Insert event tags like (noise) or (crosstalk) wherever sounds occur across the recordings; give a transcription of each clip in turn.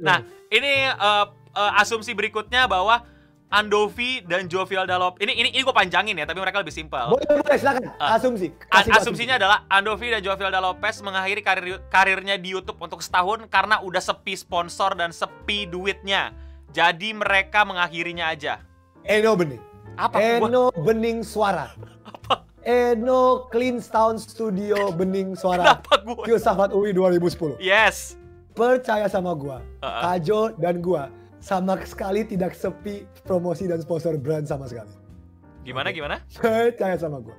Nah, ini uh, uh, asumsi berikutnya bahwa Andovi dan Jovial Dalop ini ini ini gue panjangin ya, tapi mereka lebih simpel. Boleh, boleh, silakan. Uh, asumsi. Kasih asumsinya adalah Andovi dan Jovial Lopez mengakhiri karir karirnya di YouTube untuk setahun karena udah sepi sponsor dan sepi duitnya. Jadi mereka mengakhirinya aja. Eno Bening. Apa? Eno Bening Suara. Apa? Eno Clean Sound Studio Bening Suara. Kenapa gue? Filsafat UI 2010. Yes. Percaya sama gua, Uh-uh. Kajo dan gua sama sekali tidak sepi promosi dan sponsor brand sama sekali. Gimana gimana? Percaya sama gua.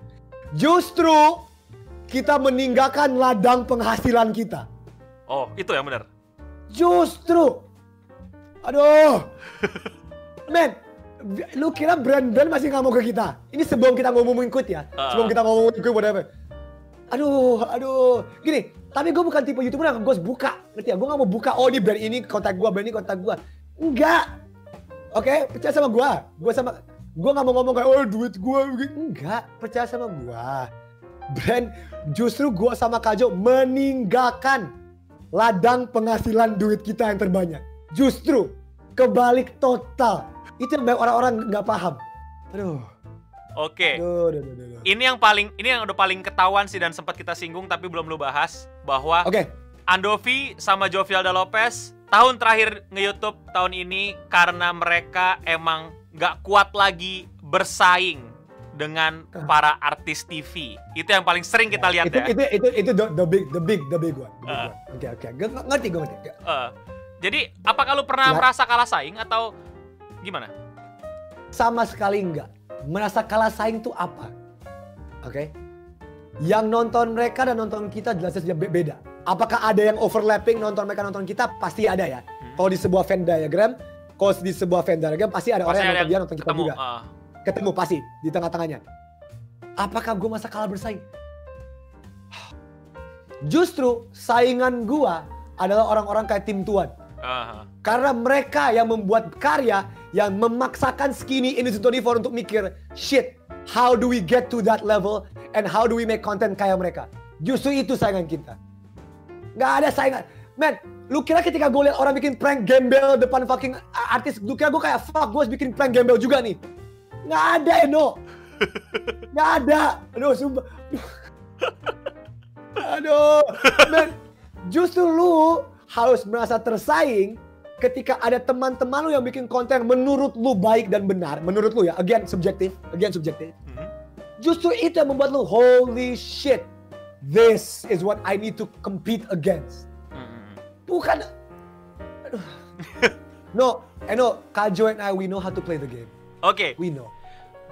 Justru kita meninggalkan ladang penghasilan kita. Oh, itu yang benar. Justru. Aduh. (laughs) Men, lu kira brand-brand masih nggak mau ke kita? Ini sebelum kita ngomongin quit ya. Ah. Sebelum kita ngomongin quit whatever. Aduh, aduh. Gini, tapi gue bukan tipe youtuber yang gue buka. Ngerti ya? Gue nggak mau buka, oh ini brand ini kontak gue, brand ini kontak gue. Enggak. Oke, percaya sama gue. Gue sama, gue nggak mau ngomong kayak, oh duit gue. Enggak, percaya sama gue. Brand, justru gue sama Kajo meninggalkan ladang penghasilan duit kita yang terbanyak. Justru kebalik total. Itu yang banyak orang-orang nggak paham. Aduh. Oke. Aduh. Ini yang paling ini yang udah paling ketahuan sih dan sempat kita singgung tapi belum lu bahas bahwa Oke, Andovi sama Jovial Lopez tahun terakhir nge-YouTube tahun ini karena mereka emang nggak kuat lagi bersaing dengan para artis TV. Itu yang paling sering kita lihat itu, ya. itu itu itu the, the big the big the big one. The big one. Oke oke, Gue ng- ngerti gue ngerti. Eh, jadi apakah lu pernah Ya. merasa kalah saing atau gimana? Sama sekali enggak. Merasa kalah saing tuh apa? Oke. Yang nonton mereka dan nonton kita jelas jelas be- beda. Apakah ada yang overlapping nonton mereka nonton kita? Pasti ada ya. Hmm. Kalau di sebuah Venn diagram, kalau di sebuah Venn diagram pasti ada orang Pasti yang ada nonton dia nonton kita ketemu. juga. eh. Ketemu pasti di tengah-tengahnya. Apakah gue masa kalah bersaing? Justru saingan gua adalah orang-orang kayak tim tuan. Karena mereka yang membuat karya yang memaksakan skinny Industry 24 untuk mikir, shit, how do we get to that level and how do we make content kayak mereka? Justru itu saingan kita. Nggak ada saingan. Man, lu kira ketika gue lihat orang bikin prank gembel depan fucking artis, lu kira gue kayak fuck gue harus bikin prank gembel juga nih? Nggak ada, Eno. (laughs) Nggak ada. Aduh, sumpah. (laughs) Aduh, man. Justru lu harus merasa tersaing ketika ada teman-teman lu yang bikin konten menurut lu baik dan benar. Menurut lu ya, again subjektif, again subjektif. Mhm. Justru itu yang membuat lu, holy shit, this is what I need to compete against. Mhm. Bukan, aduh. (laughs) No, Eno, Kajo and I, we know how to play the game. Oke. We know.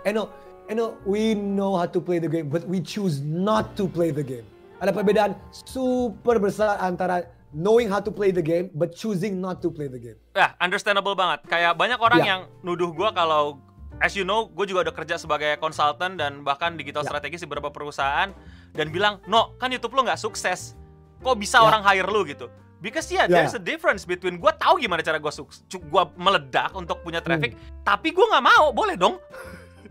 Eno, Eno, we know how to play the game, but we choose not to play the game. Ada perbedaan super besar antara knowing how to play the game, but choosing not to play the game. Ya, understandable banget. Kayak banyak orang Ya. yang nuduh gua kalau as you know, gue juga udah kerja sebagai konsultan dan bahkan digital Ya. strategis di beberapa perusahaan dan bilang, "No, kan YouTube lo nggak sukses. Kok bisa Ya. orang hire lu gitu?" Because yeah, Ya. there's a difference between gua tahu gimana cara gua sukses, gua meledak untuk punya traffic, Hmm. tapi gua nggak mau, boleh dong.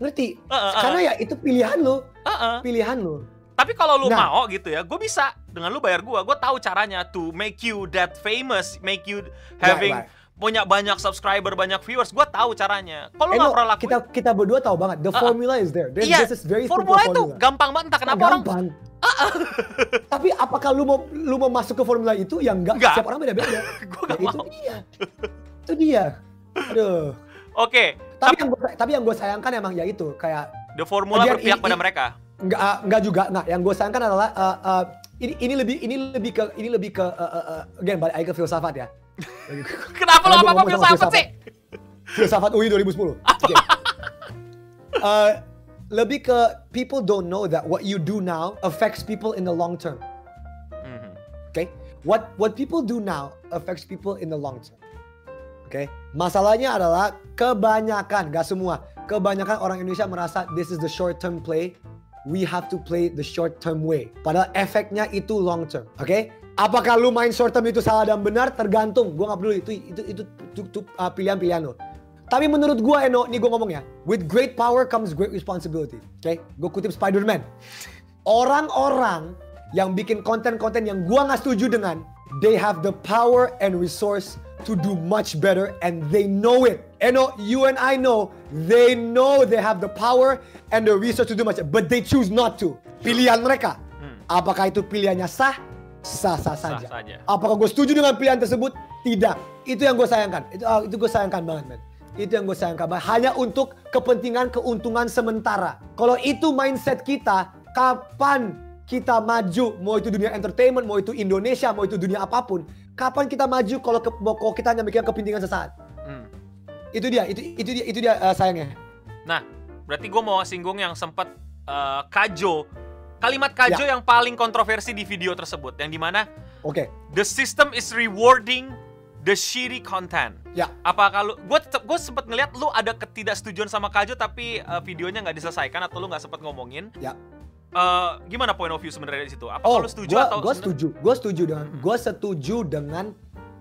Ngerti? Uh, uh, uh. Karena ya itu pilihan lu, Uh-uh. pilihan lu. Tapi kalau lu Nah. mau gitu ya, gue bisa dengan lu bayar gua. Gue tahu caranya to make you that famous, make you having right. punya banyak subscriber, banyak viewers. Gue tahu caranya. Kalau lu Eno, nggak pernah lakuin, kita kita berdua tahu banget. The ah. formula is there. There's, iya, this is very formula itu formula. gampang banget. Entah kenapa orang gampang. (laughs) Tapi apakah lu mau lu mau masuk ke formula itu? Ya enggak. Enggak. Orang beda-beda. (laughs) Ya, nggak itu mau. dia. Itu dia. Aduh. Oke, Tapi yang gua, tapi yang gue sayangkan emang ya itu kayak the formula berpihak i- pada i- mereka. Enggak, ah, enggak juga, enggak. Yang gue sayangkan adalah uh, uh, ini ini lebih ini lebih ke ini lebih ke uh, uh, uh, again balik ke filsafat ya. (laughs) Kenapa gua apa-apa ngomong sama filsafat sih? filsafat UI 2010. (laughs) Oke. Uh, lebih ke people don't know that what you do now affects people in the long term. Mhm. Okay? What what people do now affects people in the long term. Oke? Masalahnya adalah kebanyakan, gak semua, kebanyakan orang Indonesia merasa this is the short term play. We have to play the short term way. Padahal efeknya itu long term. Oke? Apakah lu main short term itu salah dan benar? Tergantung. Gua nggak peduli itu itu itu, itu, itu, uh, pilihan-pilihan lo. Tapi menurut gua Eno, nih gua ngomong ya, with great power comes great responsibility. Oke? Gue kutip Spider-Man. Orang-orang yang bikin konten-konten yang gua nggak setuju dengan they have the power and resource to do much better and they know it. And know, you and I know they know they have the power and the resource to do much, but they choose not to. Pilihan mereka. Apakah itu pilihannya sah? Sah-sah saja. Sah saja. Apakah gue setuju dengan pilihan tersebut? Tidak. Itu yang gue sayangkan. Itu ah, itu gue sayangkan banget, men. Itu yang gue sayangkan banget. Hanya untuk kepentingan keuntungan sementara. Kalau itu mindset kita, kapan kita maju? Mau itu dunia entertainment, mau itu Indonesia, mau itu dunia apa pun. Kapan kita maju kalau, ke, kalau kita hanya mikirkan kepentingan sesaat? Hmm. Itu dia, itu itu dia, itu dia eh, sayangnya. Nah, berarti gue mau singgung yang sempat eh, Kajo. Kalimat Kajo Ya. yang paling kontroversi di video tersebut. Yang di mana Oke. the system is rewarding the shitty content. Ya. Apa kalau gue gue sempat ngeliat lu ada ketidaksetujuan sama Kajo tapi eh, videonya nggak diselesaikan atau lu nggak sempat ngomongin. Ya. Eh, gimana point of view sebenarnya di situ? Apa Oh, lu setuju gua, atau gua sebenarnya- setuju. Gua setuju dengan Hmm. gua setuju dengan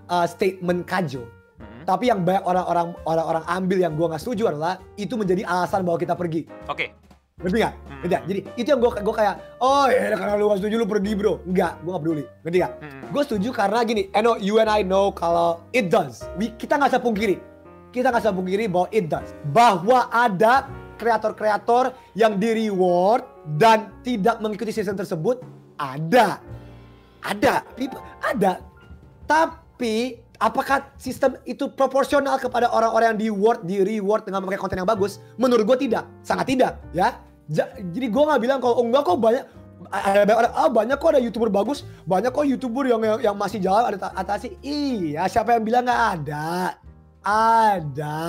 uh, statement Kajo. Hmm. Tapi yang banyak orang-orang orang-orang ambil yang gua nggak setuju adalah itu menjadi alasan bahwa kita pergi. Oke. Ngerti nggak? Hmm. Ngerti nggak? Jadi itu yang gua gua kayak, oh ya karena lu gak setuju lu pergi bro. Enggak, gua gak peduli. Ngerti nggak? Hmm. Gue setuju karena gini, I know you and I know kalau it does. We- kita nggak bisa pungkiri. Kita nggak bisa pungkiri bahwa it does. Bahwa ada kreator-kreator yang di reward dan tidak mengikuti season tersebut ada. Ada. People- Ada. Tapi apakah sistem itu proporsional kepada orang-orang yang di reward, di reward dengan memakai konten yang bagus? Menurut gue tidak. Sangat tidak. Ya. Ja- jadi gue nggak bilang kalau enggak kok banyak ada banyak ah banyak kok ada youtuber bagus, banyak kok youtuber yang yang, yang masih jalan ada atasi. Iya, siapa yang bilang nggak ada? Ada.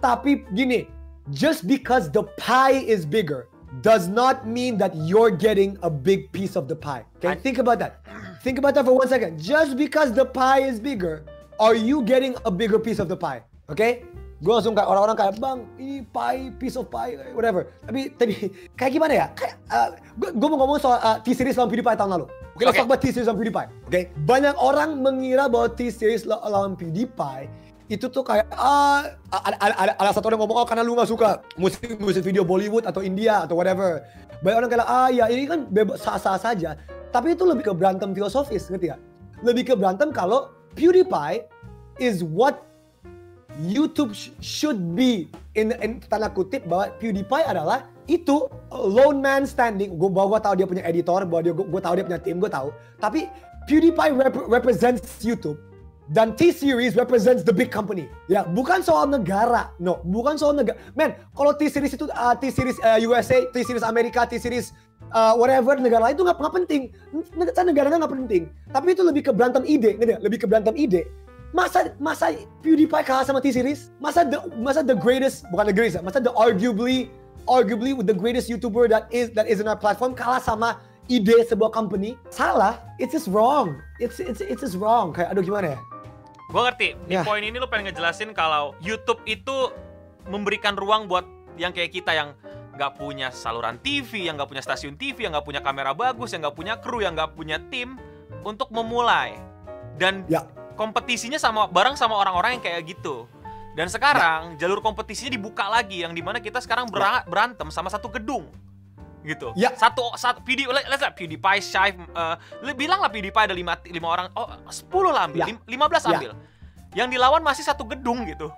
Tapi gini, just because the pie is bigger does not mean that you're getting a big piece of the pie. Okay, I- think about that. Think about that for one second. Just because the pie is bigger, are you getting a bigger piece of the pie? Okay? Gue langsung kayak orang-orang kayak bang ini pie piece of pie whatever. Tapi tapi (laughs) kayak gimana ya? Kayak gue mau ngomong soal uh, T-series lawan PewDiePie tahun lalu. Oke, let's Oke. talk about T-series lawan PewDiePie. Oke, banyak orang mengira bahwa T-series la- lawan PewDiePie itu tuh kayak ah ada, ada, ada, ada satu orang ngomong oh karena lu nggak suka musik musik video Bollywood atau India atau whatever. Banyak orang kayak ah ya ini kan bebas sah-sah saja. Tapi itu lebih ke berantem filosofis, ngerti gak? Lebih ke berantem kalau PewDiePie is what YouTube sh- should be in, in tanda kutip bahwa PewDiePie adalah itu lone man standing. Gue bahwa gue tahu dia punya editor, bahwa dia gue tahu dia punya tim, gue tahu. Tapi PewDiePie rep- represents YouTube dan T-Series represents the big company. Ya, bukan soal negara. No, bukan soal negara. Man, kalau T-Series itu uh, T-Series uh, USA, T-Series Amerika, T-Series uh, whatever negara lain itu nggak penting. Negara negaranya nggak penting. Tapi itu lebih ke berantem ide, nggak? Lebih ke berantem ide. Masa masa PewDiePie kalah sama T-Series? Masa the masa the greatest bukan the greatest, masa the arguably arguably with the greatest YouTuber that is that is in our platform kalah sama ide sebuah company? Salah. It's just wrong. It's it's it's just wrong. Kayak aduh gimana ya? Gue ngerti. Di Ya. poin ini lu pengen ngejelasin kalau YouTube itu memberikan ruang buat yang kayak kita yang nggak punya saluran TV, yang nggak punya stasiun TV, yang nggak punya kamera bagus, yang nggak punya kru, yang nggak punya tim untuk memulai. Dan Ya. kompetisinya sama bareng sama orang-orang yang kayak gitu. Dan sekarang jalur kompetisinya dibuka lagi yang di mana kita sekarang bera- berantem sama satu gedung gitu. Ya. Satu satu let- let's say PewDiePie, Shive, uh, li- bilang lah PewDiePie ada lima, lima orang, oh 10 lah ambil, Ya. lim- 15 Ya. ambil. Yang dilawan masih satu gedung gitu.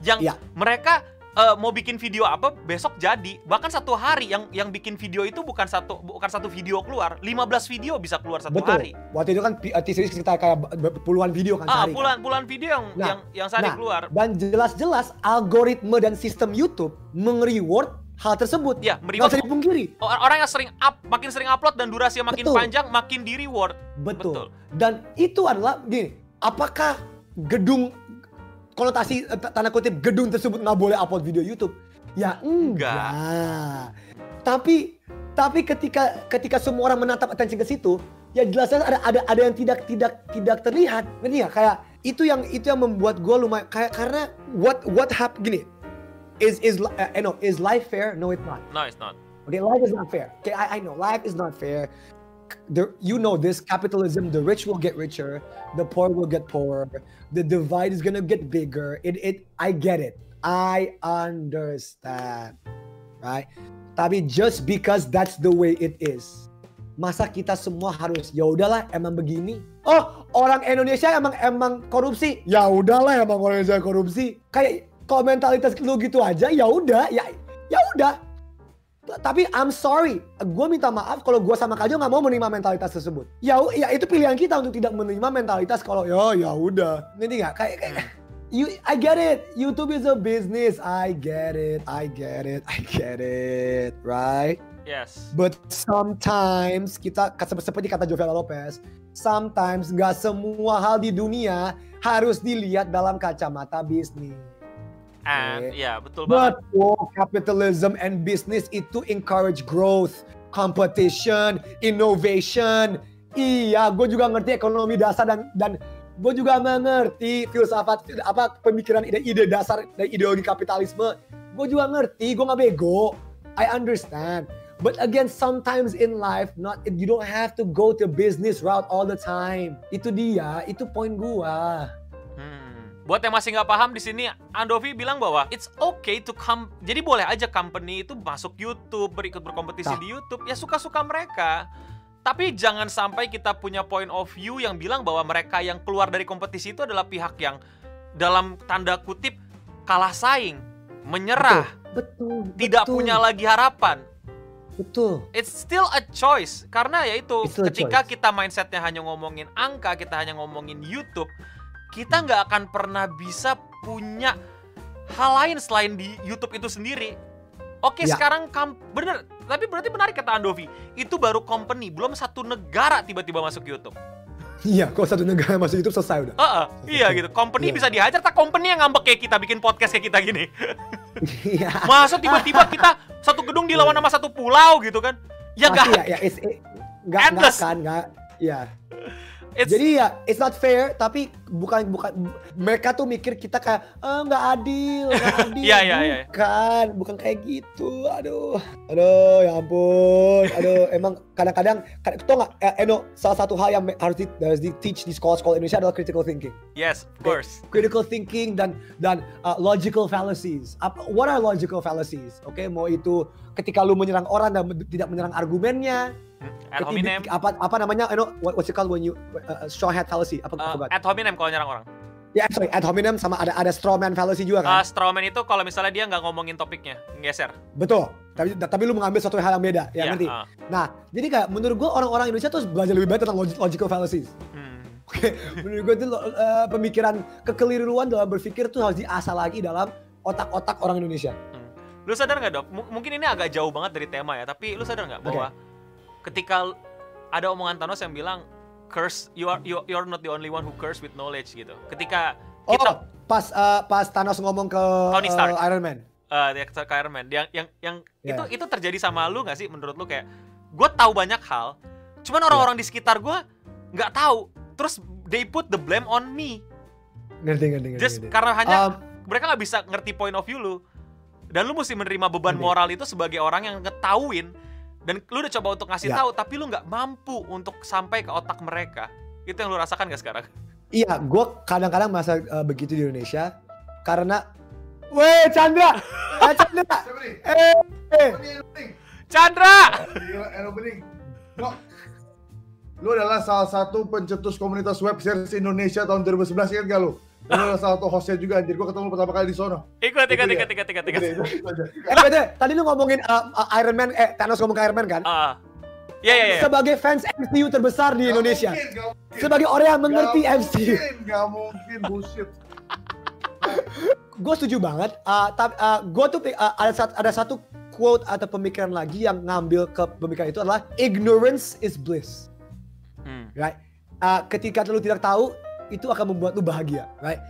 Yang Ya. mereka uh, mau bikin video apa besok jadi. Bahkan satu hari yang yang bikin video itu bukan satu bukan satu video keluar, 15 video bisa keluar satu Betul. hari. Waktu itu kan uh, T-Series kita kayak puluhan video kan Ah, sehari. kan. puluhan puluhan video yang Nah, yang yang sehari nah, keluar. Dan jelas-jelas algoritma dan sistem YouTube meng-reward hal tersebut. Ya, Nggak usah dipungkiri. orang yang sering up, makin sering upload dan durasinya makin Betul. panjang, makin di reward. Betul. Betul. Dan itu adalah gini, apakah gedung konotasi eh, tanda kutip gedung tersebut nggak boleh upload video YouTube? Ya enggak. Tapi tapi ketika ketika semua orang menatap attention ke situ, ya jelasnya ada ada ada yang tidak tidak tidak terlihat. Ngerti nggak? Kayak itu yang itu yang membuat gue lumayan kayak karena what what hap gini is is uh, I know is life fair? No, it's not. No, it's not. Okay, life is not fair. Okay, I, I know life is not fair. The, you know this capitalism. The rich will get richer, the poor will get poorer. The divide is gonna get bigger. It it I get it. I understand, right? Tapi just because that's the way it is, Masa kita semua harus ya udahlah emang begini. Oh, orang Indonesia emang emang korupsi. Ya udahlah emang orang Indonesia korupsi. Kayak kalau mentalitas lu gitu aja ya udah ya ya udah. Tapi I'm sorry, gue minta maaf kalau gue sama Kajo nggak mau menerima mentalitas tersebut. Ya, ya itu pilihan kita untuk tidak menerima mentalitas kalau ya ya udah. Ngerti nggak? Kayak, kayak you, I get it. YouTube is a business. I get it. I get it. I get it. Right? Yes. But sometimes kita se- seperti kata Jovel Lopez, sometimes nggak semua hal di dunia harus dilihat dalam kacamata bisnis. And ya betul banget. But oh, capitalism and business itu encourage growth, competition, innovation. Iya, gue juga ngerti ekonomi dasar dan dan gue juga mengerti filsafat apa pemikiran ide-ide dasar dari ideologi kapitalisme. Gue juga ngerti, gue nggak bego. I understand. But again, sometimes in life, not you don't have to go to business route all the time. Itu dia, itu poin gua. Buat yang masih nggak paham di sini, Andovi bilang bahwa it's okay to come. Jadi boleh aja company itu masuk YouTube, berikut berkompetisi Tah. di YouTube, ya suka-suka mereka. Tapi jangan sampai kita punya point of view yang bilang bahwa mereka yang keluar dari kompetisi itu adalah pihak yang dalam tanda kutip kalah saing, menyerah, Betul. tidak betul, punya lagi harapan. Betul. It's still a choice karena ya itu It's still a ketika choice. kita mindsetnya hanya ngomongin angka, kita hanya ngomongin YouTube, kita nggak akan pernah bisa punya hal lain selain di YouTube itu sendiri. Oke Ya. sekarang kam bener, tapi berarti menarik kata Andovi, itu baru company, belum satu negara tiba-tiba masuk YouTube. Iya, kalau satu negara masuk YouTube selesai udah. Heeh, iya gitu. Company Iya. bisa dihajar, tak company yang ngambek kayak kita bikin podcast kayak kita gini. (laughs) Iya. Masa tiba-tiba kita satu gedung dilawan sama satu pulau gitu kan? Ya Pasti nggak ya, ya it's, it, nggak Endless. kan, nggak. Ya. It's- Jadi ya, it's not fair. Tapi bukan bukan mereka tuh mikir kita kayak eh, nggak adil, nggak (laughs) adil. Iya, iya, iya. Bukan, bukan kayak gitu. Aduh, aduh, ya ampun. Aduh, (laughs) emang kadang-kadang, kadang, tau nggak? Eh, Eno, salah satu hal yang harus di, harus di teach di sekolah-sekolah Indonesia adalah critical thinking. Yes, of course. critical thinking dan dan uh, logical fallacies. Apa, what are logical fallacies? Oke, mau itu ketika lu menyerang orang dan tidak menyerang argumennya. Ad Ketiga- hominem. apa apa namanya? I know what, what's it called when you uh, uh, straw hat fallacy? Apa Uh, forgot? ad hominem kalau nyerang orang. Ya, sorry, ad hominem sama ada ada straw man fallacy juga Uh, kan? strawman itu kalau misalnya dia nggak ngomongin topiknya, geser. Betul. Tapi tapi lu mengambil suatu hal yang beda, ya Iya, ngerti? uh, Nah, jadi kayak menurut gua orang-orang Indonesia tuh belajar lebih banyak tentang log- logical fallacies. hmm. Oke, (laughs) menurut gue itu uh, pemikiran kekeliruan dalam berpikir tuh harus diasah lagi dalam otak-otak orang Indonesia. Lu sadar nggak dok? M- mungkin ini agak jauh banget dari tema ya, tapi lu sadar nggak bahwa ketika ada omongan Thanos yang bilang curse, you are you, you're not the only one who curse with knowledge gitu. Ketika Oh, kita pas uh, pas Thanos ngomong ke Tony Stark. uh, Iron Man. uh, dia ke Iron Man, yang yang yang Ya. itu itu terjadi sama lu nggak sih menurut lu kayak gue tahu banyak hal, cuman orang-orang di sekitar gue nggak tahu, terus they put the blame on me, Ngerti, ngerti, ngerti. just ngerti. karena hanya Um, mereka nggak bisa ngerti point of view lu, dan lu mesti menerima beban Ngerti. moral itu sebagai orang yang ngetahuin, dan lu udah coba untuk ngasih Ya. tahu, tapi lu nggak mampu untuk sampai ke otak mereka, itu yang lu rasakan gak sekarang? iya, gue kadang-kadang merasa uh, begitu di Indonesia karena Weh, Chandra! (laughs) eh, Chandra! Eh, eh. Chandra, Gila, lu adalah salah satu pencetus komunitas web series Indonesia tahun 2011 ingat gak lu? Adalah salah satu hostnya juga anjir, gua ketemu pertama kali di sono. ikut ikut ikut ikut ikut ikut. Eh, beda, tadi lu ngomongin uh, uh, Iron Man, eh Thanos ngomong ke Iron Man kan? Ah, ya ya ya. Sebagai fans MCU terbesar di Gak Indonesia. mungkin, gak mungkin. Sebagai orang yang mengerti Gak MCU. Mungkin, gak mungkin, bullshit. gue setuju banget. Uh, tapi gue tuh uh, ada satu, ada satu quote atau pemikiran lagi yang ngambil ke pemikiran itu adalah ignorance is bliss, Hmm. right? Uh, ketika lu tidak tahu, itu akan membuat lu bahagia, right?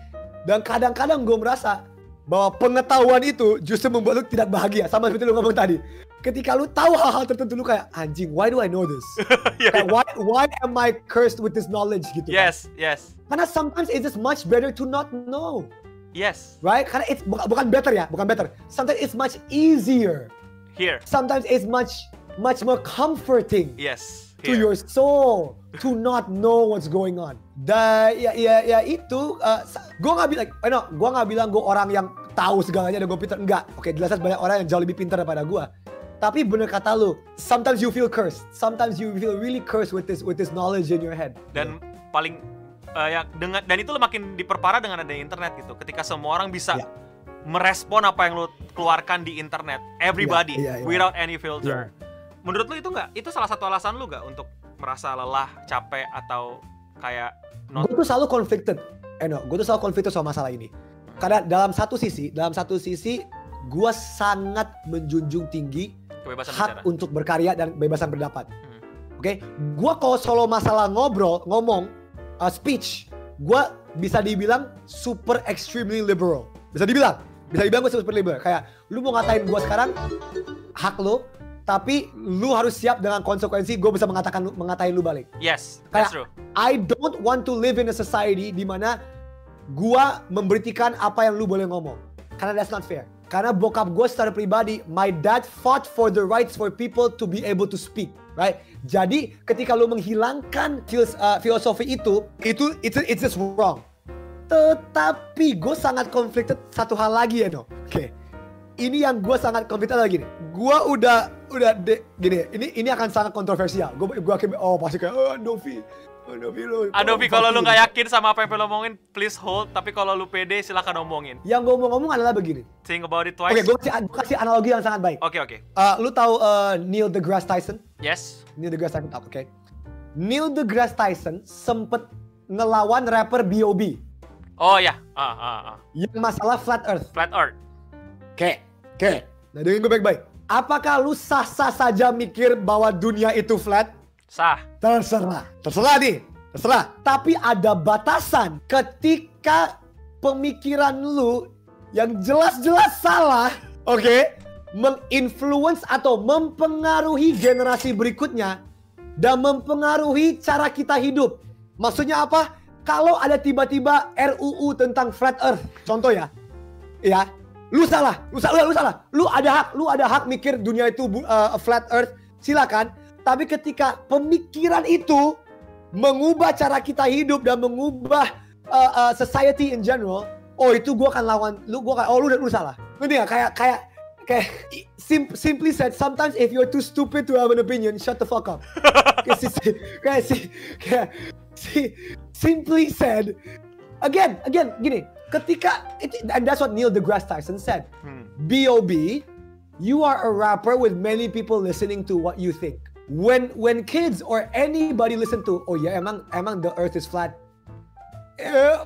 Dan kadang-kadang gue merasa bahwa pengetahuan itu justru membuat lu tidak bahagia, sama seperti lu ngomong tadi. Ketika lu tahu hal-hal tertentu lu kayak anjing, why do I know this? (laughs) Iya, Kayak, why why am I cursed with this knowledge gitu? kan? Yes, yes, Karena sometimes it's just much better to not know. yes. right? Karena it's bukan, bukan better ya, bukan better. Sometimes it's much easier. Here, Sometimes it's much much more comforting yes. to Here. your soul to not know what's going on. Da ya ya ya itu uh, gue nggak bilang, eh, no, gue nggak bilang gue orang yang tahu segalanya dan gue pintar enggak. Oke, jelas banyak orang yang jauh lebih pintar daripada gue. Tapi bener kata lu, sometimes you feel cursed. Sometimes you feel really cursed with this with this knowledge in your head. dan paling eh, ya dengan dan itu makin diperparah dengan adanya internet gitu ketika semua orang bisa Ya. merespon apa yang lu keluarkan di internet everybody Iya, iya, iya. without any filter menurut lu itu nggak itu salah satu alasan lu nggak untuk merasa lelah capek atau kayak not gue tuh selalu conflicted. Eno gue tuh selalu conflicted sama masalah ini. Karena dalam satu sisi dalam satu sisi gue sangat menjunjung tinggi kebebasan hak bicara. untuk berkarya dan kebebasan berpendapat. Hmm. oke? Gue kalau solo masalah ngobrol ngomong uh, speech gue bisa dibilang super extremely liberal. Bisa dibilang. Bisa dibilang gue super liberal. Kayak lu mau ngatain gue sekarang hak lu tapi lu harus siap dengan konsekuensi gue bisa mengatakan mengatain lu balik yes that's Kayak- true I don't want to live in a society di mana gua memberitikan apa yang lu boleh ngomong. Karena that's not fair. Karena bokap gue secara pribadi, my dad fought for the rights for people to be able to speak, right? Jadi ketika lu menghilangkan filos- uh, filosofi itu, itu it's it's just wrong. Tetapi gue sangat conflicted satu hal lagi ya, no. Oke. Ini yang gue sangat conflicted lagi nih. Gue udah udah de, gini, ini ini akan sangat kontroversial. Gue gue akan oh pasti kayak oh Novi, oh Novi lu. Adobe oh, kalau lu nggak you." yakin sama apa yang lu ngomongin please hold tapi kalau lu pede silakan omongin Yang gue mau ngomong adalah begini. think about it Oke, twice gue kasih, gua kasih analogi yang sangat baik. oke oke Uh, lu tahu uh, Neil deGrasse Tyson? yes Neil deGrasse Tyson, oke. Neil deGrasse Tyson sempet ngelawan rapper B.O.B. oh ya ah ah ah yang masalah flat earth. flat earth Oke, oke. Nah, dengerin gue baik-baik. Apakah lu sah-sah saja mikir bahwa dunia itu flat? sah Terserah. Terserah nih. Terserah. Tapi ada batasan ketika pemikiran lu yang jelas-jelas salah, oke, menginfluence atau mempengaruhi generasi berikutnya dan mempengaruhi cara kita hidup. Maksudnya apa? Kalau ada tiba-tiba RUU tentang flat earth, contoh ya. Ya, lu salah, lu salah, lu salah. Lu ada hak, lu ada hak mikir dunia itu uh, flat earth, silakan. Tapi ketika pemikiran itu mengubah cara kita hidup dan mengubah uh, uh, society in general, oh itu gua akan lawan lu gua akan oh lu lu salah. Ngerti nggak? Kayak kayak kayak sim- simply said sometimes if you're too stupid to have an opinion, shut the fuck up. (laughs) kayak si- kayak si kayak si simply said again again gini ketika it, and that's what Neil deGrasse Tyson said. Hmm. B.O.B. You are a rapper with many people listening to what you think. When when kids or anybody listen to, oh ya emang emang the earth is flat. Eh,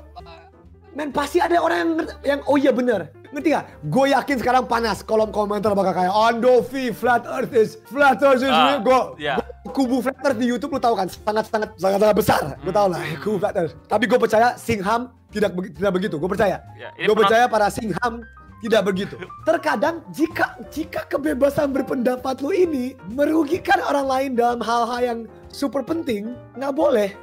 men pasti ada orang yang yang oh iya bener. Ngerti gak? Gue yakin sekarang panas kolom komentar bakal kayak Andovi flat earth is flat earth is Ah, real." Gue iya. Kubu flat earth di YouTube lu tahu kan sangat sangat sangat sangat besar. Lu tahu lah kubu flat earth. Tapi gue percaya Singham tidak tidak begitu. Gue percaya. Ya, gue percaya para Singham tidak begitu. (laughs) Terkadang jika jika kebebasan berpendapat lu ini merugikan orang lain dalam hal-hal yang super penting, nggak boleh.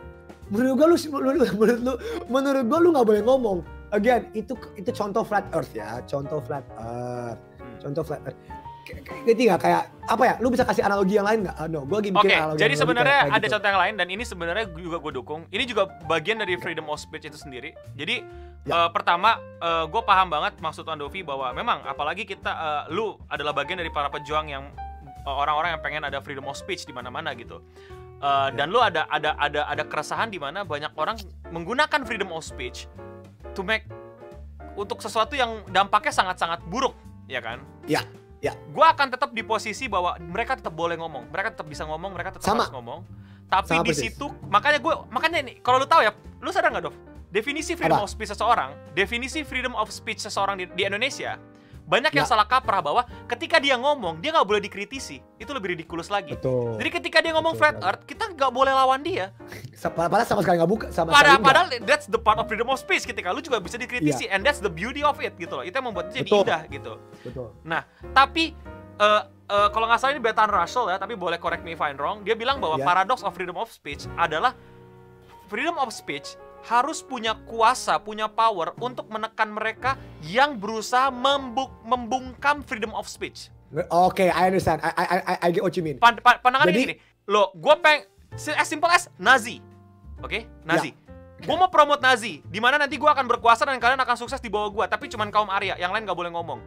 Menurut gua lu menurut, menurut lu menurut gua lu nggak boleh ngomong. Again, itu itu contoh flat earth ya, contoh flat earth, Hmm. contoh flat earth. K- k- Ngerti nggak kayak apa ya? Lu bisa kasih analogi yang lain nggak? Ah, no, gua lagi Oke, mikir analogi. jadi sebenarnya kayak- kayak ada gitu. contoh yang lain dan ini sebenarnya juga gue dukung. Ini juga bagian dari freedom of speech itu sendiri. Jadi Ya. eh, pertama, gue paham banget maksud Andovi bahwa memang apalagi kita, eh, lu adalah bagian dari para pejuang yang eh, orang-orang yang pengen ada freedom of speech di mana-mana gitu. Eh, Ya. Dan lu ada ada ada ada keresahan di mana banyak orang menggunakan freedom of speech to make untuk sesuatu yang dampaknya sangat-sangat buruk, ya kan? Ya, ya. gue akan tetap di posisi bahwa mereka tetap boleh ngomong, mereka tetap bisa ngomong, mereka tetap Sama. harus ngomong. Tapi Sama di persis. situ makanya gue makanya nih kalau lu tahu ya, lu sadar nggak Dov? Definisi freedom Apa? of speech seseorang, definisi freedom of speech seseorang di, di Indonesia banyak yang Ya. salah kaprah bahwa ketika dia ngomong dia nggak boleh dikritisi, itu lebih ridiculous lagi. Betul. Jadi ketika dia ngomong Betul flat earth, kita nggak boleh lawan dia. Padahal sama sekali nggak buka sama Padahal, padahal that's the part of freedom of speech ketika lu juga bisa dikritisi and that's the beauty of it gitu loh. Itu yang membuatnya jadi Betul. indah gitu. Betul. Nah, tapi eh, eh, kalau nggak salah ini Bertrand Russell ya, tapi boleh correct me if I'm wrong. Dia bilang bahwa Ya. paradox of freedom of speech adalah freedom of speech harus punya kuasa, punya power untuk menekan mereka yang berusaha membuk, membungkam freedom of speech. Oke, I understand. I, I, I, I get what you mean. Pan, pan- pandangannya Jadi- gini, lo, gue peng, as simple as Nazi, oke, Nazi. Gue mau promote Nazi, di mana nanti gue akan berkuasa dan kalian akan sukses di bawah gue, tapi cuman kaum Arya, yang lain gak boleh ngomong.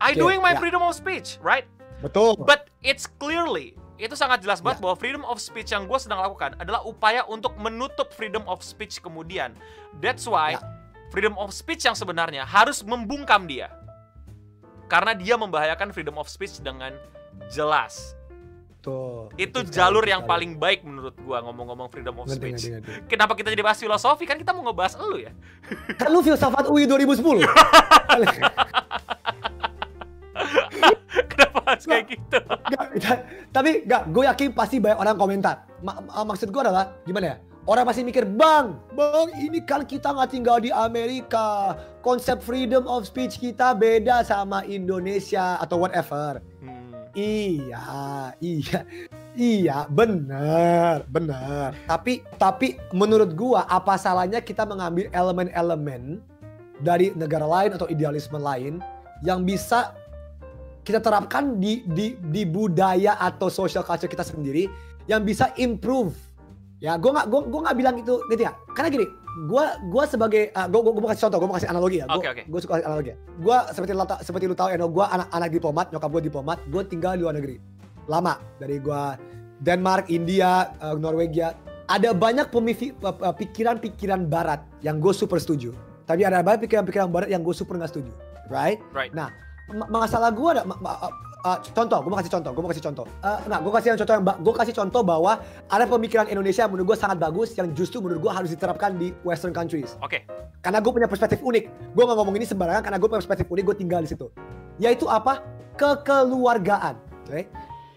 I Oke, doing my ya. freedom of speech, right? Betul. But it's clearly itu sangat jelas banget Ya. bahwa freedom of speech yang gue sedang lakukan adalah upaya untuk menutup freedom of speech kemudian. That's why Ya. freedom of speech yang sebenarnya harus membungkam dia. Karena dia membahayakan freedom of speech dengan jelas. Tuh. Itu sekali, jalur yang sekali. paling baik menurut gua ngomong-ngomong freedom of Ngerti, speech. ngerti, ngerti. Kenapa kita jadi bahas filosofi? Kan kita mau ngebahas elu ya. Kan lu filsafat UI 2010. (laughs) Harus kayak gitu? Tapi nggak, gue yakin pasti banyak orang komentar. Ma- maksud gue adalah gimana ya? Orang pasti mikir, bang, bang, ini kan kita nggak tinggal di Amerika. Konsep freedom of speech kita beda sama Indonesia atau whatever. Hmm. Iya, iya, iya, benar, benar. Tapi, tapi menurut gua apa salahnya kita mengambil elemen-elemen dari negara lain atau idealisme lain yang bisa kita terapkan di di di budaya atau social culture kita sendiri yang bisa improve. Ya, gua nggak gua gua nggak bilang itu gitu ya. Karena gini, gua gua sebagai uh, gua, gua, gua mau kasih contoh, gua mau kasih analogi ya. Gua, Oke, oke. gua suka kasih analogi. ya. Gua seperti ta- seperti lu tahu Eno, gua anak anak diplomat, nyokap gua diplomat, gua tinggal di luar negeri. Lama dari gua Denmark, India, uh, Norwegia. Ada banyak uh, uh, pikiran-pikiran barat yang gue super setuju. Tapi ada banyak pikiran-pikiran barat yang gue super nggak setuju. Right? Right. Nah, masalah gue ada ma- ma- uh, contoh, gue mau kasih contoh, gue mau kasih contoh. Uh, nah, gue kasih yang contoh yang gue kasih contoh bahwa ada pemikiran Indonesia yang menurut gue sangat bagus yang justru menurut gue harus diterapkan di Western countries. Oke. Karena gue punya perspektif unik. Gue nggak ngomong ini sembarangan karena gue punya perspektif unik. Gue tinggal di situ. Yaitu apa? Kekeluargaan. Oke?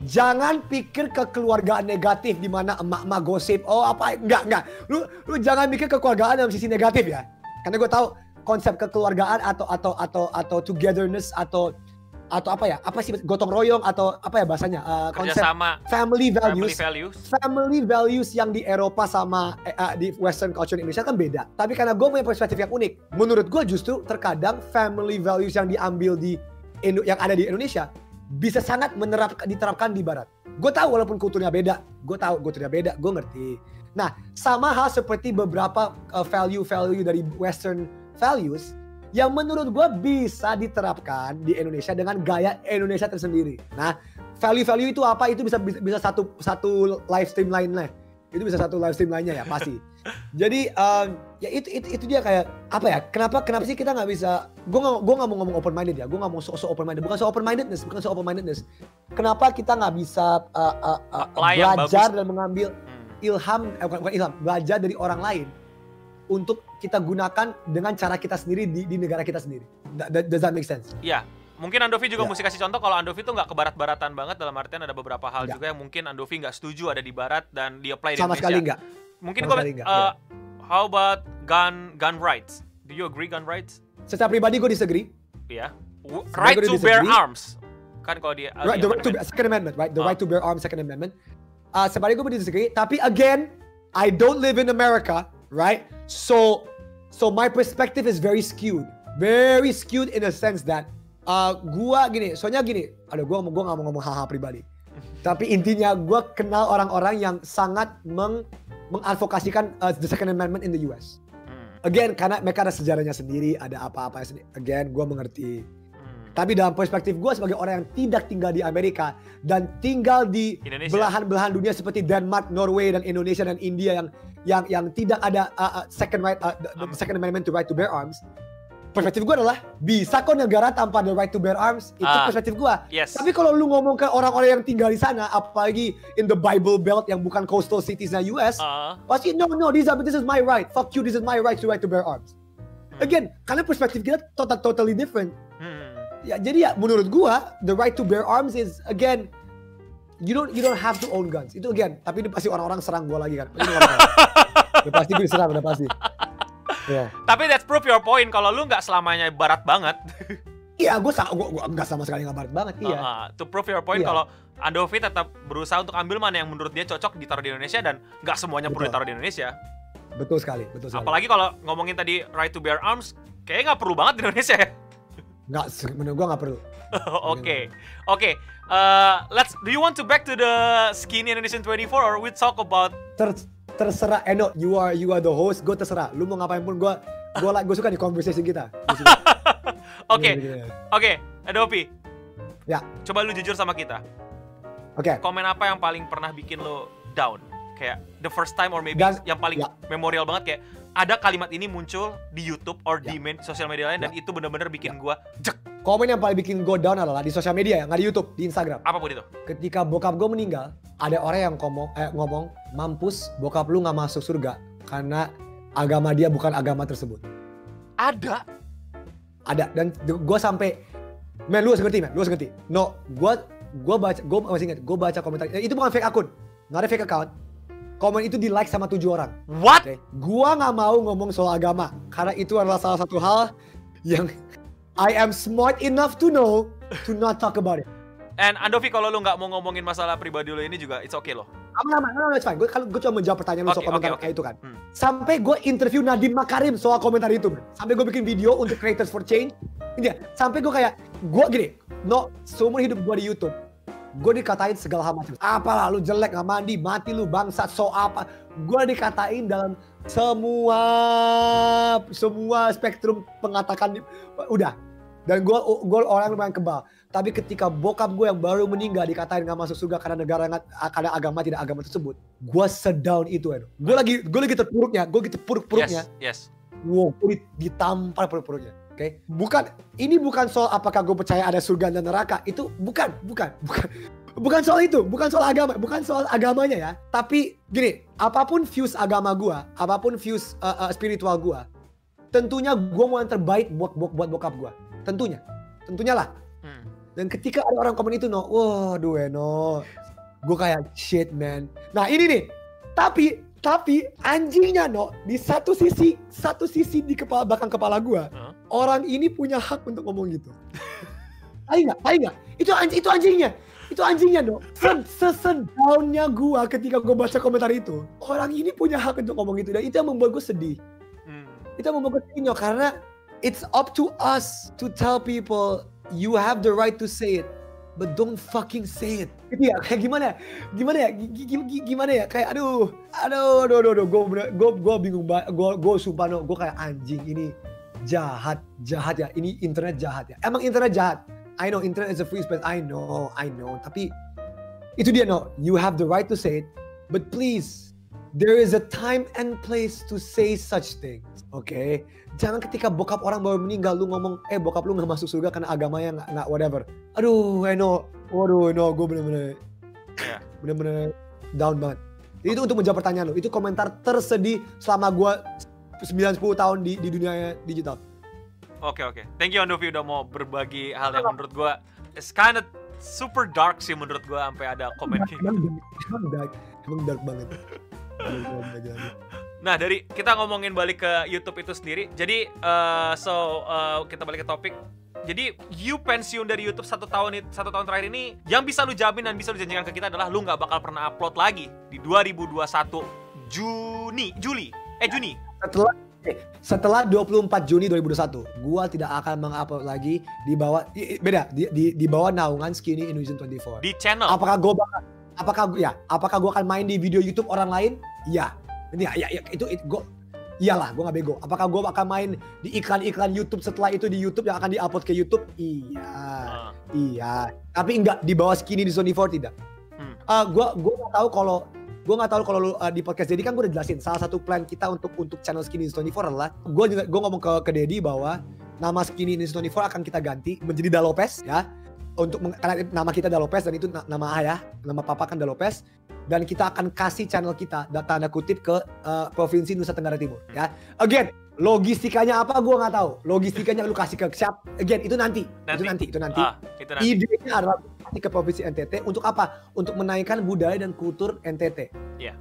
Jangan pikir kekeluargaan negatif di mana emak-emak gosip. Oh apa? Enggak, enggak. Lu, lu jangan mikir kekeluargaan dalam sisi negatif ya. Karena gue tahu konsep kekeluargaan atau atau atau atau togetherness atau atau apa ya? Apa sih gotong royong atau apa ya bahasanya? Uh, konsep Kerjasama family family values values. family values yang di Eropa sama eh, di Western culture Indonesia kan beda. Tapi karena gue punya perspektif yang unik, menurut gue justru terkadang family values yang diambil di Indo- yang ada di Indonesia bisa sangat menerapkan diterapkan di Barat. Gue tahu walaupun kulturnya beda, gue tahu kulturnya beda, gue ngerti. Nah, sama hal seperti beberapa uh, value-value dari Western values yang menurut gue bisa diterapkan di Indonesia dengan gaya Indonesia tersendiri. Nah, value-value itu apa? Itu bisa bisa, bisa satu satu live stream lainnya. Itu bisa satu live stream lainnya ya pasti. (laughs) Jadi um, ya itu, itu itu dia kayak apa ya? Kenapa kenapa sih kita nggak bisa? Gue nggak gue nggak mau ngomong open minded ya. Gue nggak mau so, open minded. Bukan so open mindedness, bukan so open mindedness. Kenapa kita nggak bisa uh, uh, uh, belajar bagus. dan mengambil Hmm. ilham, eh, bukan, bukan ilham, belajar dari orang lain untuk kita gunakan dengan cara kita sendiri di, di negara kita sendiri. Does that make sense? Iya. Mungkin Andovi juga Ya. mesti kasih contoh kalau Andovi tuh nggak ke barat-baratan banget dalam artian ada beberapa hal Nggak. juga yang mungkin Andovi nggak setuju ada di barat dan di apply di Sama Indonesia. sekali enggak. Mungkin Sama sekali nggak, uh, how about gun gun rights? Do you agree gun rights? Secara pribadi gue disagree. Iya. Sebenarnya Right gue to bear disagree. arms. Kan kalau di Right, the right to bear, Second Amendment, right? The Ah. right to bear arms, Second Amendment. Uh, sebenarnya gue disagree. Tapi again, I don't live in America, right? So, so my perspective is very skewed, very skewed in a sense that uh, gua gini, soalnya gini, aduh gua gua nggak mau ngomong hal-hal pribadi. (laughs) Tapi intinya gua kenal orang-orang yang sangat meng mengadvokasikan uh, the Second Amendment in the US. Hmm, Again, karena mereka ada sejarahnya sendiri, ada apa-apa sendiri. Again, gua mengerti. Tapi dalam perspektif gue sebagai orang yang tidak tinggal di Amerika dan tinggal di belahan-belahan dunia seperti Denmark, Norway dan Indonesia dan India yang yang yang tidak ada uh, uh, second right uh, the, the second amendment to right to bear arms. Perspektif gue adalah bisa kok negara tanpa the right to bear arms. Itu Ah. perspektif gue. Yes. Tapi kalau lu ngomong ke orang-orang yang tinggal di sana, apalagi in the Bible Belt yang bukan coastal cities na US, Uh, pasti no no this, this is my right. Fuck you, this is my right to right to bear arms. Hmm. Again, karena perspektif kita total totally different. hmm. Ya, jadi ya menurut gua the right to bear arms is again you don't you don't have to own guns. Itu again, tapi ini pasti orang-orang serang gua lagi kan. Udah (laughs) pasti gue diserang, udah pasti. Ya. Tapi that's prove your point kalau lu nggak selamanya barat banget. Iya, gua, sa- gua, gua nggak sama sekali nggak barat banget, iya. Uh, to prove your point Iya. kalau Andovi tetap berusaha untuk ambil mana yang menurut dia cocok ditaruh di Indonesia dan nggak semuanya perlu ditaruh di Indonesia. Betul sekali, betul sekali. Apalagi kalau ngomongin tadi right to bear arms, kayaknya nggak perlu banget di Indonesia ya. Nggak, menurut gua nggak perlu. (laughs) Oke, oke. Uh, let's. Do you want to back to the skinny Indonesian 24 or we talk about? Ter- terserah Eno, you are you are the host, gua terserah. Lu mau ngapain pun gua gua like gua suka di conversation kita. (laughs) Oke, oke. Adobe. Ya. Coba lu jujur sama kita. Oke. Komen apa yang paling pernah bikin lo down? Kayak the first time or maybe Dan- yang paling ya. memorial banget kayak ada kalimat ini muncul di YouTube or di Ya. main sosial media lain dan itu bener-bener bikin gua jek Komen yang paling bikin gue down adalah di sosial media ya, nggak di YouTube, di Instagram. apa pun itu. Ketika bokap gue meninggal, ada orang yang ngomong, eh, ngomong, mampus bokap lu nggak masuk surga karena agama dia bukan agama tersebut. Ada. Ada dan gue sampai, men lu harus ngerti men, lu harus ngerti. No, gue gue baca, gue masih ingat, gue baca komentar, eh, itu bukan fake akun, nggak ada fake account. Komen itu di like sama tujuh orang. What? Oke, gua nggak mau ngomong soal agama karena itu adalah salah satu hal yang I am smart enough to know to not talk about it. And Andovi kalau lu nggak mau ngomongin masalah pribadi lo ini juga it's okay loh. Aman aman, aman, it's fine. Gue kalau gue cuma menjawab pertanyaan lu soal komentar oke. kayak itu kan. Hmm. Sampai gue interview Nadiem Makarim soal komentar itu. man. Sampai gue bikin video untuk Creators for Change. Ini ya, sampai gue kayak gue gini, no, seumur hidup gue di YouTube, gue dikatain segala hal macam. Apalah lu jelek nggak mandi, mati lu bangsat, so apa? Gue dikatain dalam semua semua spektrum pengatakan udah. Dan gue gue orang yang lumayan kebal. Tapi ketika bokap gue yang baru meninggal dikatain gak masuk surga karena negara nggak karena agama tidak agama tersebut, gue sedown itu Edo. Gue lagi gue lagi terpuruknya, gue lagi terpuruk-puruknya. Yes, yes. Wow, gue di- ditampar perut-perutnya. Oke, bukan ini bukan soal apakah gue percaya ada surga dan neraka. Itu bukan, bukan, bukan. Bukan soal itu, bukan soal agama, bukan soal agamanya ya. Tapi gini, apa pun views agama gue, apa pun views uh, uh, spiritual gue, tentunya gue mau yang terbaik buat buat, buat bokap gue. Tentunya, tentunya lah. Hmm. Dan ketika ada orang komen itu, no, waduh, no, gue kayak shit man. Nah ini nih, tapi tapi anjingnya no di satu sisi satu sisi di kepala belakang kepala gue, Huh? Orang ini punya hak untuk ngomong gitu. Ayo nggak, ayo nggak, itu anjing itu anjingnya, itu anjingnya. Se- Sesedownnya gue ketika gue baca komentar itu, orang ini punya hak untuk ngomong gitu dan itu yang membuat gue sedih Hmm. itu yang membuat gue sedih karena it's up to us to tell people you have the right to say it but don't fucking say it gitu ya kayak gimana ya? gimana ya Gi- gi- gi- gimana ya kayak aduh aduh aduh aduh, aduh. gue gue gue bingung banget gue gue sumpah no gue kayak anjing ini jahat jahat ya. Ini internet jahat ya. Emang internet jahat? I know internet is a free space. I know I know. Tapi itu dia no. You have the right to say it. But please there is a time and place to say such things oke jangan ketika bokap orang baru meninggal lu ngomong eh bokap lu nggak masuk surga karena agamanya nggak nggak whatever. Aduh I know. Waduh no gue bener-bener bener-bener down banget. Jadi itu untuk menjawab pertanyaan lu. Itu komentar tersedih selama gue 9-10 tahun di, di dunia digital Oke oke. Thank you Andovi udah mau berbagi hal yang menurut gua it's kind of super dark sih menurut gua sampai ada komen kayak gitu. emang, dark emang dark banget. Nah dari kita ngomongin balik ke YouTube itu sendiri, jadi eh, so eh, kita balik ke topik. Jadi you pensiun dari YouTube satu tahun satu tahun terakhir ini, yang bisa lu jamin dan bisa lu janjikan ke kita adalah lu nggak bakal pernah upload lagi di 2021 Juni, Juli, eh Juni. Setelah eh, setelah 24 Juni 2021 gua tidak akan mengupload lagi di bawah i- beda di, di, di bawah naungan Skinny Indonesian 24 di channel. apakah gua bakal apakah gua- ya apakah gua akan main di video YouTube orang lain? Iya ya, ya, ya itu, itu gua iyalah gua nggak bego. Apakah gua akan main di iklan-iklan YouTube setelah itu di YouTube yang akan diupload ke YouTube? Iya. Ah, iya. Tapi enggak di bawah Skinny Indonesian 24 tidak. Hmm. Ah, gua gua tahu kalau gue nggak tahu kalau lu uh, di podcast Dedi kan gue udah jelasin salah satu plan kita untuk untuk channel Skinny News 24 adalah gue gue ngomong ke ke Dedi bahwa nama Skinny News 24 akan kita ganti menjadi Dalopes ya untuk karena nama kita Dalopes dan itu na- nama ayah nama papa kan Dalopes dan kita akan kasih channel kita da- tanda kutip ke uh, provinsi Nusa Tenggara Timur ya again logistikanya apa gue nggak tahu logistikanya lu kasih ke siap again itu nanti, itu nanti itu nanti ah, itu nanti. idenya adalah ke provinsi NTT untuk apa? Untuk menaikkan budaya dan kultur NTT. Iya.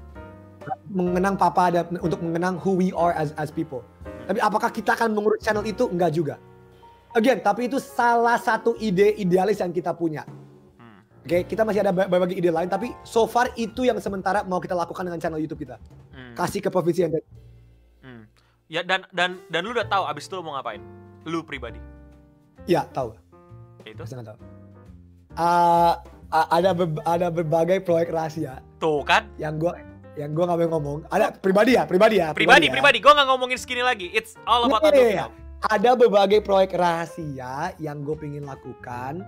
Mengenang papa dan untuk mengenang who we are as as people. Tapi apakah kita akan mengurus channel itu? Enggak juga. Again, tapi itu salah satu ide idealis yang kita punya. Hmm. Oke, kita masih ada berbagai ide lain, tapi so far itu yang sementara mau kita lakukan dengan channel YouTube kita. Hmm. Kasih ke provinsi NTT. Hmm. Ya dan dan dan lu udah tahu abis itu lu mau ngapain? Lu pribadi. Iya, tahu. Ya itu. Nggak tahu. Ah, ah, ada ber- ada berbagai proyek rahasia Tuh kan? yang gua yang gua nggak mau ngomong. Ada pribadi ya, pribadi ya. Pribadi, ya. pribadi. Gua nggak ngomongin skinny lagi. It's all about Iya, iya, now. Ada berbagai proyek rahasia yang gue pengen lakukan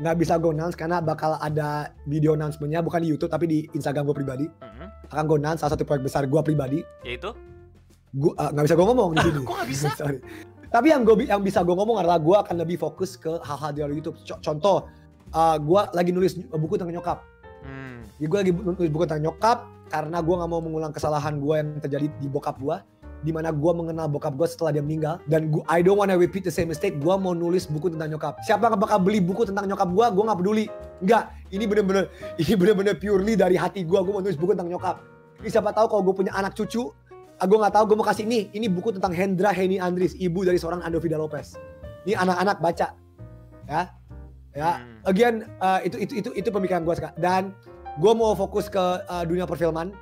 nggak bisa gue announce karena bakal ada video announcement-nya bukan di YouTube tapi di Instagram gue pribadi. Mhm. Akan gue announce salah satu proyek besar gue pribadi. Yaitu? Gue eh, nggak bisa gue ngomong di sini. Kok nggak bisa? (laughs) Sorry. Tapi yang gue yang bisa gue ngomong adalah gue akan lebih fokus ke hal-hal di luar YouTube. Co- contoh, gue lagi nulis buku tentang nyokap. Hmm. Jadi gue lagi nulis buku tentang nyokap karena gue nggak mau mengulang kesalahan gue yang terjadi di bokap gue. Di mana gue mengenal bokap gue setelah dia meninggal dan gue I don't wanna repeat the same mistake. Gue mau nulis buku tentang nyokap. Siapa yang bakal beli buku tentang nyokap gue? Gue nggak peduli. Enggak. Ini bener-bener ini bener-bener purely dari hati gue. Gue mau nulis buku tentang nyokap. Ini siapa tahu kalau gue punya anak cucu, ah, gue nggak tahu gue mau kasih ini. Ini buku tentang Hendra Heni Andris, ibu dari seorang Andovida Lopez. Ini anak-anak baca, ya, ya. Hmm. Again, uh, itu itu itu itu pemikiran gue sekarang. Dan gue mau fokus ke uh, dunia perfilman.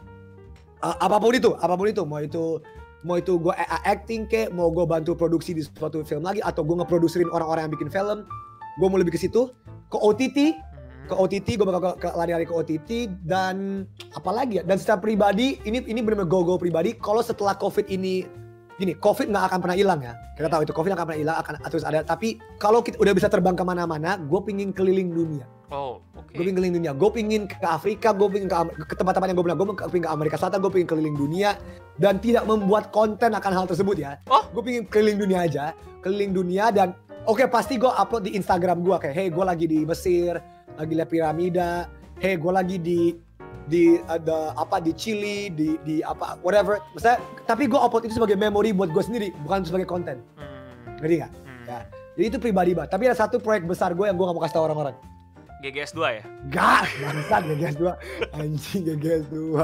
Uh, apa pun itu, apa pun itu, mau itu mau itu gue acting ke, mau gue bantu produksi di suatu film lagi, atau gue ngeproduserin orang-orang yang bikin film, gue mau lebih ke situ. Ke OTT, ke Hmm. OTT gue bakal ke, ke lari-lari ke OTT dan apa lagi ya dan secara pribadi ini ini benar-benar go go pribadi kalau setelah covid ini gini covid nggak akan pernah hilang ya. Kita tahu itu covid nggak akan pernah hilang akan terus ada. Tapi kalau kita udah bisa terbang ke mana-mana gue pingin keliling dunia. Oh, oke. gue pingin keliling dunia. Gue pingin ke Afrika gue pingin ke, ke tempat-tempat yang gue bilang. Gue pingin ke Amerika Selatan gue pingin keliling dunia. Dan tidak membuat konten akan hal tersebut ya. Oh. gue pingin keliling dunia aja. Keliling dunia dan oke pasti gue upload di Instagram gue kayak hey gue lagi di Mesir lagi lihat piramida. Hey gue lagi di di ada apa di Chili di di apa whatever Maksudnya, tapi gue upload itu sebagai memori buat gue sendiri bukan sebagai konten Hmm. ngerti nggak Hmm. Ya. jadi itu pribadi banget tapi ada satu proyek besar gue yang gue gak mau kasih tau orang-orang GGS 2 ya? Gak, bangsat GGS 2 Anjing GGS 2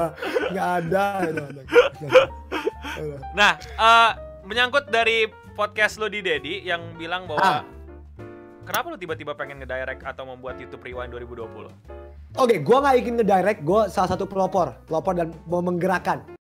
Gak ada. Nah, eh, menyangkut dari podcast lo di Dedi yang bilang bahwa Ah. Kenapa lo tiba-tiba pengen ngedirect atau membuat YouTube Rewind 2020? Oke, gue gak ingin ngedirect Gue salah satu pelopor Pelopor dan mau menggerakkan